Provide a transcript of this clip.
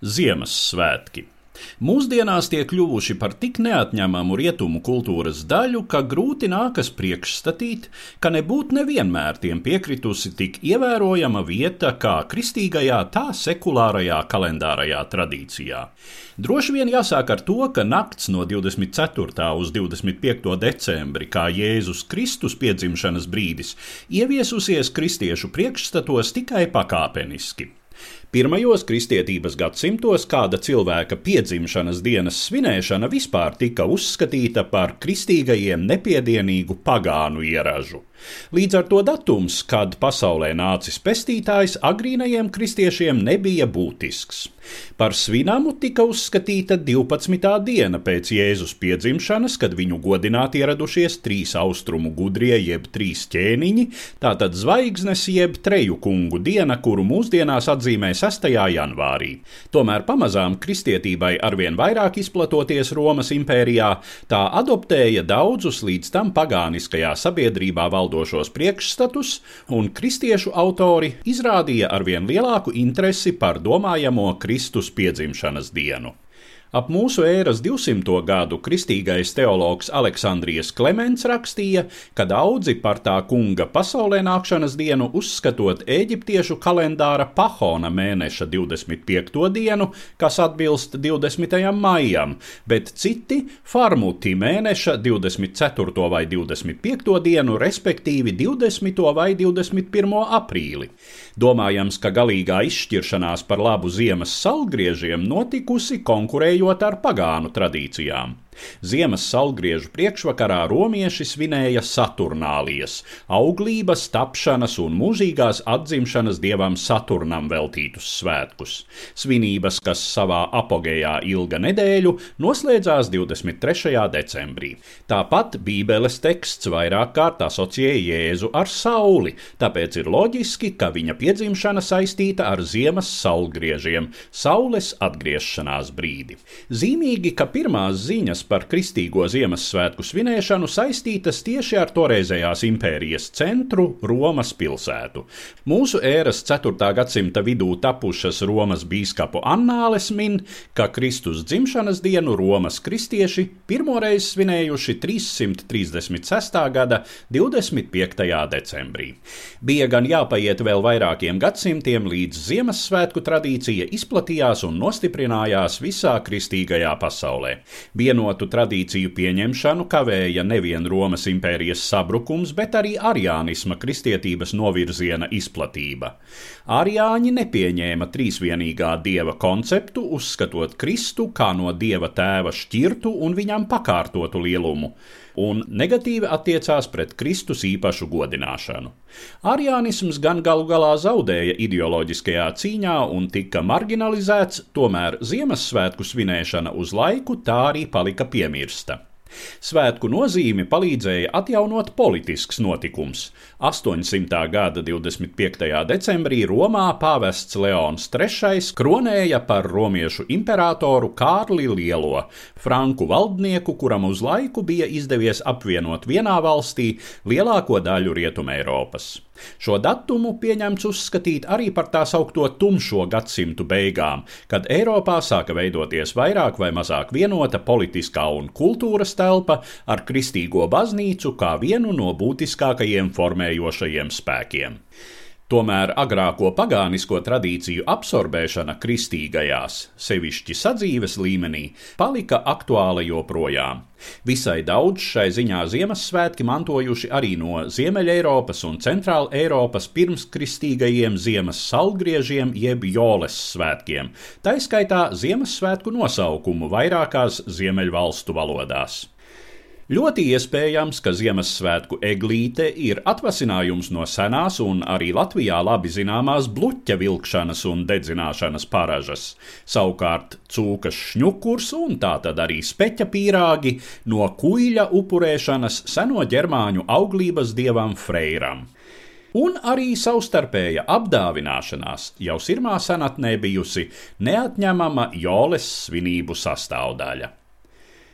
Ziemassvētki. Mūsdienās tie kļuvuši par tik neatņemamu rietumu kultūras daļu, ka grūti nākas priekšstatīt, ka nebūtu nevienmēr tiem piekritusi tik ievērojama vieta kā kristīgajā, tā sekulārajā kalendārajā tradīcijā. Droši vien jāsāk ar to, ka nakts no 24. uz 25. decembri, kā Jēzus Kristus piedzimšanas brīdis, ieviesusies kristiešu priekšstatos tikai pakāpeniski. Pirmajos kristietības gadsimtos kāda cilvēka piedzimšanas dienas svinēšana vispār tika uzskatīta par kristīgajiem nepiedienīgu pagānu ieražu. Līdz ar to datums, kad pasaulē nācis pestītājs, agrīnajiem kristiešiem nebija būtisks. Par svinamu tika uzskatīta 12. diena pēc Jēzus piedzimšanas, kad viņu godināt ieradušies trīs austrumu gudrie, jeb trīs ķēniņi, tātad zvaigznes, jeb treju kungu diena, kuru mūsdienās atzīmē 6. janvārī. Tomēr pamazām kristietībai arvien vairāk izplatoties Romas impērijā, tā adoptēja daudzus līdz tam pagāniskajā sabiedrībā valdošos priekšstatus, un kristiešu autori izrādīja arvien lielāku interesi par domājamo Kristus piedzimšanas dienu. Ap mūsu ēras 200. gadu kristīgais teologs Aleksandrijas Kliments rakstīja, ka daudzi par tā kunga pasaulē nākšanas dienu uzskatot eģiptiešu kalendāra pahona mēneša 25. dienu, kas atbilst 20. maijam, bet citi farmuti mēneša 24. vai 25. dienu, respektīvi 20. vai 21. aprīli. Domājams, ka galīgā izšķiršanās par labu ziemas salgriežiem notikusi konkurējot konkurējot ar pagānu tradīcijām. Ziemas salgriežu priekšvakarā romieši svinēja Saturnālijas, auglības, tapšanas un mūžīgās atzimšanas dievam Saturnam veltītus svētkus. Svinības, kas savā apogējā ilga nedēļu, noslēdzās 23. decembrī. Tāpat Bībeles teksts vairāk kārt asociē Jēzu ar sauli, tāpēc ir loģiski, ka viņa piedzimšana saistīta ar ziemas saulgriežiem, saules atgriešanās brīdi. Zīmīgi, ka pirmās ziņas par kristīgo Ziemassvētku svinēšanu saistītas tieši ar toreizējās impērijas centru, Romas pilsētu. Mūsu ēras 4. gadsimta vidū tapušas Romas biskupu annāles min, ka Kristus dzimšanas dienu Romas kristieši pirmoreiz svinējuši 336. gada 25. decembrī. Bija gan jāpaiet vēl vairākiem gadsimtiem, līdz Ziemassvētku tradīcija izplatījās un nostiprinājās visā kristīgajā pasaulē. Vienot Citātu tradīciju pieņemšanu kavēja nevien Romas impērijas sabrukums, bet arī ariānisma kristietības novirziena izplatība. Ariāņi nepieņēma trīsvienīgā dieva konceptu, uzskatot Kristu kā no dieva tēva šķirtu un viņam pakārtotu lielumu un negatīvi attiecās pret Kristus īpašu godināšanu. Ariānisms gan galu galā zaudēja ideoloģiskajā cīņā un tika marginalizēts, tomēr Ziemassvētku svinēšana uz laiku tā arī palika piemirsta. Svētku nozīmi palīdzēja atjaunot politisks notikums. 800. gada 25. decembrī Romā pāvests Leons III kronēja par romiešu imperatoru Kārli Lielo, franku valdnieku, kuram uz laiku bija izdevies apvienot vienā valstī lielāko daļu Rietumē Eiropas. Šo datumu pieņemts uzskatīt arī par tā saukto tumšo gadsimtu beigām, kad Eiropā sāka veidoties vairāk vai mazāk vienota politiskā un kultūras telpa ar kristīgo baznīcu kā vienu no būtiskākajiem formējošajiem spēkiem. Tomēr agrāko pagānisko tradīciju absorbēšana kristīgajās, sevišķi sadzīves līmenī, palika aktuāla joprojām. Visai daudz šai ziņā Ziemassvētki mantojuši arī no Ziemeļeiropas un Centrāla Eiropas pirmskristīgajiem ziemas salgriežiem jeb joles svētkiem, taiskaitā Ziemassvētku nosaukumu vairākās Ziemeļvalstu valodās. Ļoti iespējams, ka Ziemassvētku eglīte ir atvasinājums no senās un arī Latvijā labi zināmās bluķa vilkšanas un dedzināšanas paražas. Savukārt cūkas šņukurs un tātad arī speķa pīrāgi no kuģa upurēšanas seno ģermāņu auglības dievam Freiram. Un arī savstarpēja apdāvināšanās jau sirmā senatnē bijusi neatņemama joles svinību sastāvdaļa